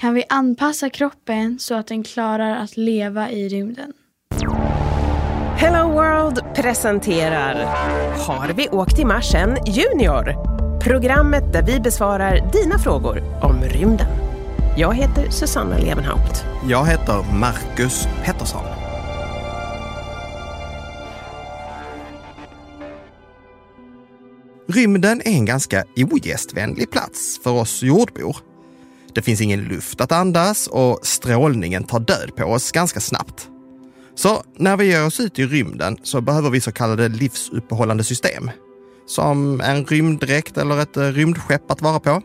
Kan vi anpassa kroppen så att den klarar att leva i rymden? Hello World presenterar Har vi åkt i Mars än Junior? Programmet där vi besvarar dina frågor om rymden. Jag heter Susanna Levenhaupt. Jag heter Marcus Pettersson. Rymden är en ganska ogästvänlig plats för oss jordbor. Det finns ingen luft att andas och strålningen tar död på oss ganska snabbt. Så när vi ger oss ut i rymden så behöver vi så kallade livsuppehållande system. Som en rymddräkt eller ett eh, rymdskepp att vara på.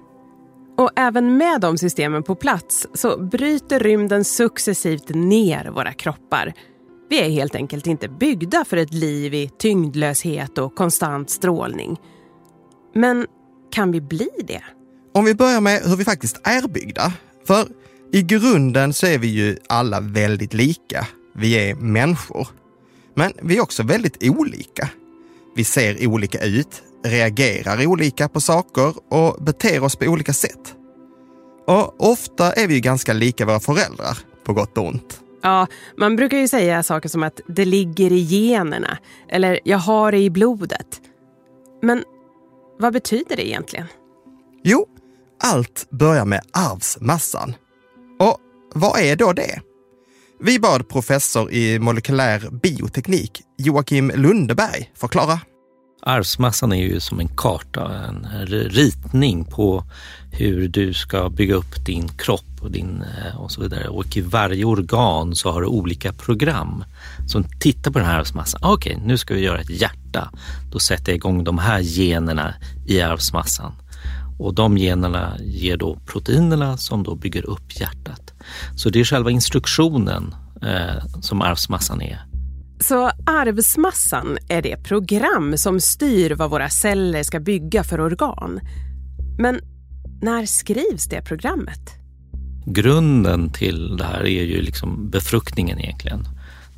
Och även med de systemen på plats så bryter rymden successivt ner våra kroppar. Vi är helt enkelt inte byggda för ett liv i tyngdlöshet och konstant strålning. Men kan vi bli det? Om vi börjar med hur vi faktiskt är byggda. För i grunden så är vi ju alla väldigt lika. Vi är människor. Men vi är också väldigt olika. Vi ser olika ut, reagerar olika på saker och beter oss på olika sätt. Och ofta är vi ju ganska lika våra föräldrar, på gott och ont. Ja, man brukar ju säga saker som att det ligger i generna eller jag har det i blodet. Men vad betyder det egentligen? Jo, allt börjar med arvsmassan. Och vad är då det? Vi bad professor i molekylär bioteknik, Joakim Lundeberg, förklara. Arvsmassan är ju som en karta, en ritning på hur du ska bygga upp din kropp och, din, eh, och så vidare. Och i varje organ så har du olika program som tittar på den här arvsmassan. Okej, okay, nu ska vi göra ett hjärta. Då sätter jag igång de här generna i arvsmassan. Och de generna ger då proteinerna som då bygger upp hjärtat. Så det är själva instruktionen eh, som arvsmassan är. Så arvsmassan är det program som styr vad våra celler ska bygga för organ. Men när skrivs det programmet? Grunden till det här är ju liksom befruktningen egentligen.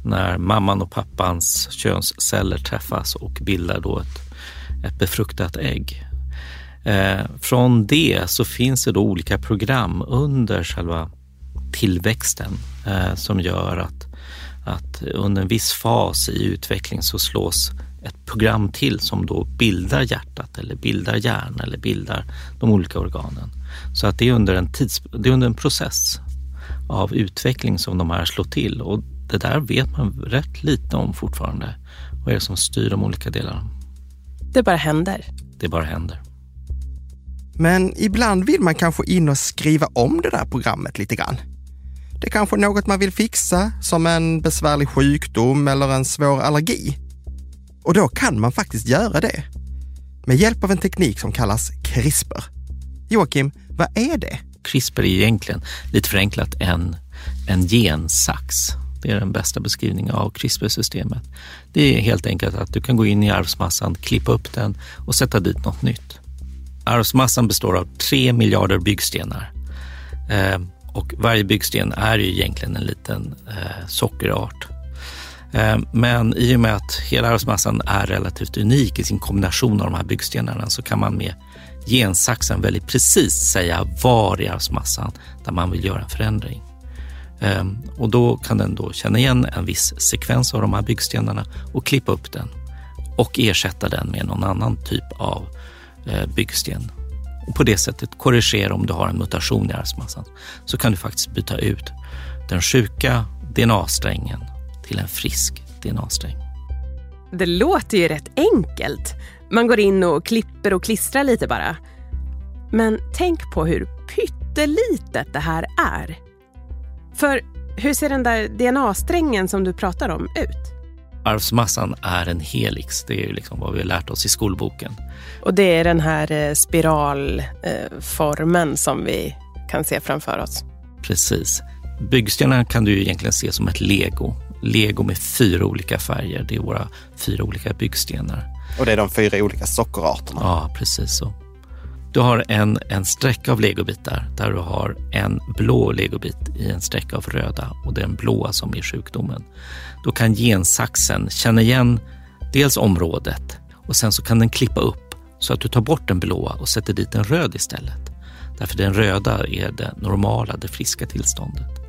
När mamman och pappans könsceller träffas och bildar då ett, ett befruktat ägg. Eh, från det så finns det då olika program under själva tillväxten eh, som gör att, att under en viss fas i utveckling så slås ett program till som då bildar hjärtat eller bildar hjärnan eller bildar de olika organen. Så att det är under en, tids, det är under en process av utveckling som de här slår till och det där vet man rätt lite om fortfarande. Vad är det som styr de olika delarna? Det bara händer. Det bara händer. Men ibland vill man kanske in och skriva om det där programmet lite grann. Det är kanske något man vill fixa, som en besvärlig sjukdom eller en svår allergi. Och då kan man faktiskt göra det. Med hjälp av en teknik som kallas CRISPR. Joakim, vad är det? CRISPR är egentligen, lite förenklat, en, en gensax. Det är den bästa beskrivningen av CRISPR-systemet. Det är helt enkelt att du kan gå in i arvsmassan, klippa upp den och sätta dit något nytt. Arvsmassan består av tre miljarder byggstenar. Eh, och varje byggsten är ju egentligen en liten eh, sockerart. Eh, men i och med att hela arvsmassan är relativt unik i sin kombination av de här byggstenarna så kan man med gensaxen väldigt precis säga var i arvsmassan där man vill göra en förändring. Eh, och då kan den då känna igen en viss sekvens av de här byggstenarna och klippa upp den och ersätta den med någon annan typ av Eh, Eh, byggsten och på det sättet korrigera om du har en mutation i arvsmassan. Så kan du faktiskt byta ut den sjuka DNA-strängen till en frisk DNA-sträng. Det låter ju rätt enkelt. Man går in och klipper och klistrar lite bara. Men tänk på hur pyttelitet det här är. För hur ser den där DNA-strängen som du pratar om ut? Arvsmassan är en helix. Det är ju liksom vad vi har lärt oss i skolboken. Och det är den här eh, spiralformen som vi kan se framför oss. Precis. Byggstenarna kan du egentligen se som ett lego. Lego med fyra olika färger. Det är våra fyra olika byggstenar. Och det är de fyra olika sockerarterna? Ja, precis så. Du har en, en sträcka av legobitar där du har en blå legobit i en sträcka av röda och det är den blåa som är sjukdomen. Då kan gensaxen känna igen dels området och sen så kan den klippa upp så att du tar bort den blåa och sätter dit en röd istället. Därför den röda är det normala, det friska tillståndet.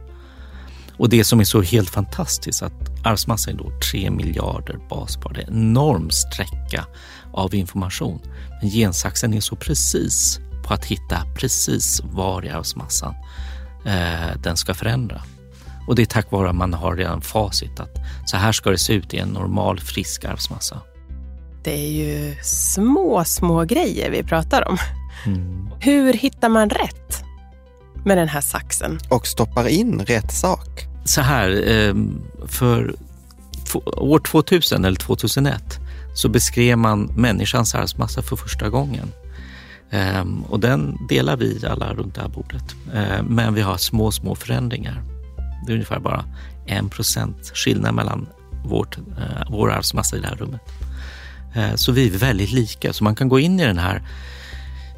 Och det som är så helt fantastiskt att arvsmassan är då 3 miljarder baspar. Det är en enorm sträcka av information. Men gensaxen är så precis på att hitta precis var i arvsmassan eh, den ska förändra. Och det är tack vare att man har redan facit att så här ska det se ut i en normal frisk arvsmassa. Det är ju små, små grejer vi pratar om. Mm. Hur hittar man rätt med den här saxen? Och stoppar in rätt sak. Så här, ehm, för år 2000 eller 2001 så beskrev man människans arvsmassa för första gången. Ehm, och den delar vi alla runt det här bordet. Ehm, men vi har små, små förändringar. Det är ungefär bara en procent skillnad mellan vårt, eh, vår arvsmassa i det här rummet. Ehm, så vi är väldigt lika, så man kan gå in i den här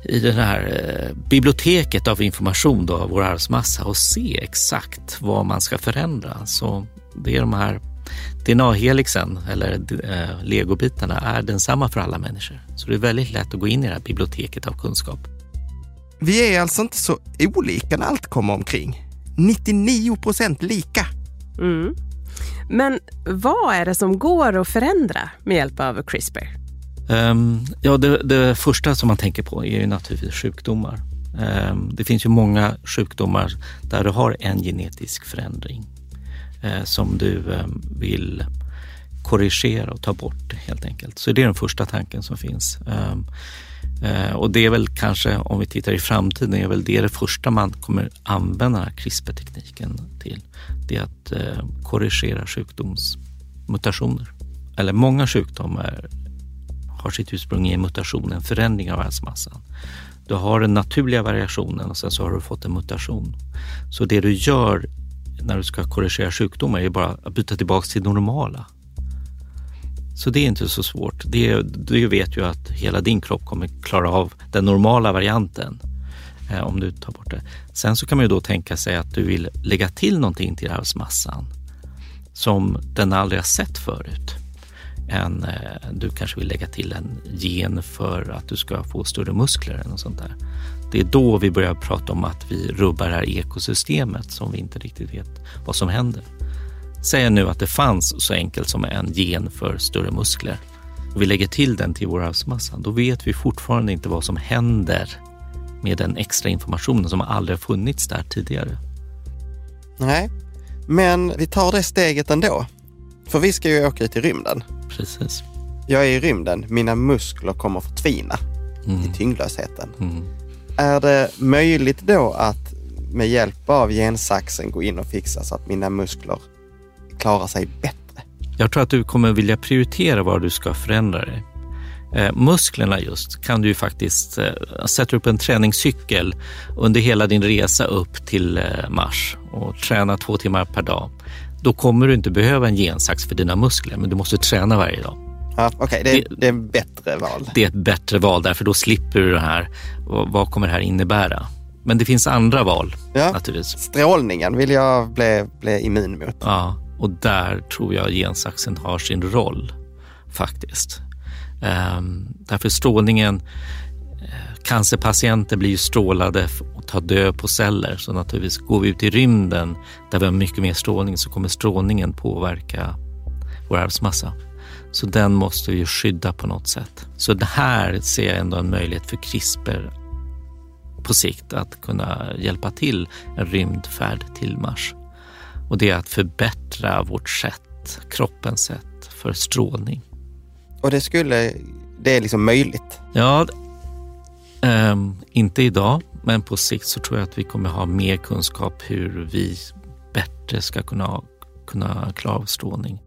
i det här eh, biblioteket av information då, av vår arvsmassa och se exakt vad man ska förändra. Så det är de här DNA-helixen eller eh, legobitarna är densamma för alla människor. Så det är väldigt lätt att gå in i det här biblioteket av kunskap. Vi är alltså inte så olika när allt kommer omkring. 99 procent lika. Mm. Men vad är det som går att förändra med hjälp av CRISPR? Um, ja, det, det, första som man tänker på är ju naturligtvis sjukdomar. Um, det finns ju många sjukdomar där du har en genetisk förändring Eh, som du eh, vill korrigera och ta bort helt enkelt. Så det är den första tanken som finns. Ehm, eh, och det är väl kanske, om vi tittar i framtiden, är väl det det första man kommer använda den här CRISPR-tekniken till. Det är att korrigera sjukdomsmutationer. Eller många sjukdomar har sitt ursprung i en mutation, en förändring av arvsmassan. Du har den naturliga variationen och sen så har du fått en mutation. Så det du gör när du ska korrigera sjukdomar är bara att byta tillbaka till det normala. Så det är inte så svårt. Det, du vet ju att hela din kropp kommer klara av den normala varianten eh, om du tar bort det. Sen så kan man ju då tänka sig att du vill lägga till någonting till arvsmassan som den aldrig har sett förut en, eh, du kanske vill lägga till en gen för att du ska få större muskler eller något sånt där. Det är då vi börjar prata om att vi rubbar det här ekosystemet som vi inte riktigt vet vad som händer. Säg nu att det fanns så enkelt som en gen för större muskler och vi lägger till den till vår arvsmassa. Då vet vi fortfarande inte vad som händer med den extra informationen som aldrig har funnits där tidigare. Nej, men vi tar det steget ändå. För vi ska ju åka ut i rymden. Precis. Jag är i rymden, mina muskler kommer förtvina mm. i tyngdlösheten. Mm. Är det möjligt då att med hjälp av gensaxen gå in och fixa så att mina muskler klarar sig bättre? Jag tror att du kommer vilja prioritera var du ska förändra dig. Eh, musklerna just kan du ju faktiskt eh, sätta upp en träningscykel under hela din resa upp till eh, Mars och träna två timmar per dag då kommer du inte behöva en gensax för dina muskler, men du måste träna varje dag. Ja, Okej, okay. det, det, det, är ett bättre val. Det är ett bättre val, därför då slipper du det här. Vad, kommer det här innebära? Men det finns andra val ja. naturligtvis. Strålningen vill jag bli, bli immun mot. Ja, och där tror jag gensaxen har sin roll faktiskt. Um, därför strålningen, eh, cancerpatienter blir ju strålade ta död på celler. Så naturligtvis går vi ut i rymden där vi har mycket mer strålning så kommer strålningen påverka vår arvsmassa. Så den måste vi skydda på något sätt. Så det här ser jag ändå en möjlighet för CRISPR på sikt att kunna hjälpa till en rymdfärd till Mars. Och det är att förbättra vårt sätt, kroppens sätt för strålning. Och det skulle, det är liksom möjligt? Ja, um, inte idag, men på sikt så tror jag att vi kommer ha mer kunskap hur vi bättre ska kunna, kunna klara av strålning.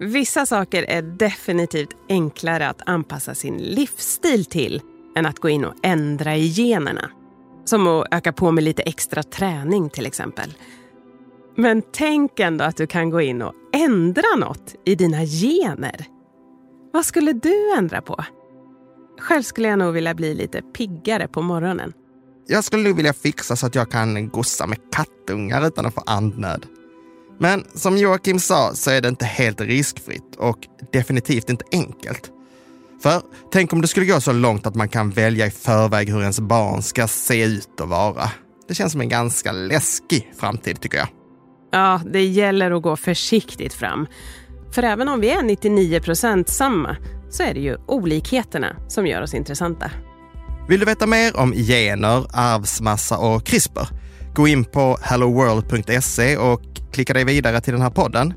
Vissa saker är definitivt enklare att anpassa sin livsstil till än att gå in och ändra i generna. Som att öka på med lite extra träning till exempel. Men tänk ändå att du kan gå in och ändra något i dina gener. Vad skulle du ändra på? Själv skulle jag nog vilja bli lite piggare på morgonen. Jag skulle nog vilja fixa så att jag kan gossa med kattungar utan att få andnöd. Men som Joakim sa så är det inte helt riskfritt och definitivt inte enkelt. För tänk om det skulle gå så långt att man kan välja i förväg hur ens barn ska se ut och vara. Det känns som en ganska läskig framtid tycker jag. Ja, det gäller att gå försiktigt fram. För även om vi är 99 procent samma så är det ju olikheterna som gör oss intressanta. Vill du veta mer om gener, arvsmassa och CRISPR? Gå in på helloworld.se och klicka dig vidare till den här podden.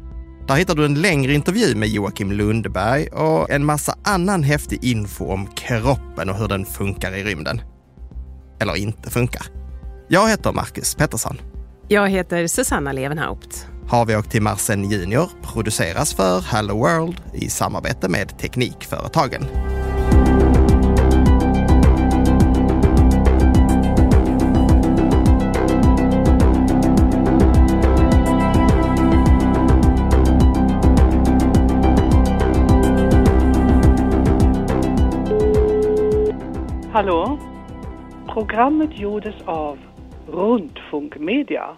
Där hittar du en längre intervju med Joakim Lundberg och en massa annan häftig info om kroppen och hur den funkar i rymden. Eller inte funkar. Jag heter Marcus Pettersson. Jag heter Susanna Levenhaupt. Har vi åkt till Marsen Junior produceras för Hello World i samarbete med Teknikföretagen. Hallå? Programmet gjordes av Rundfunkmedia.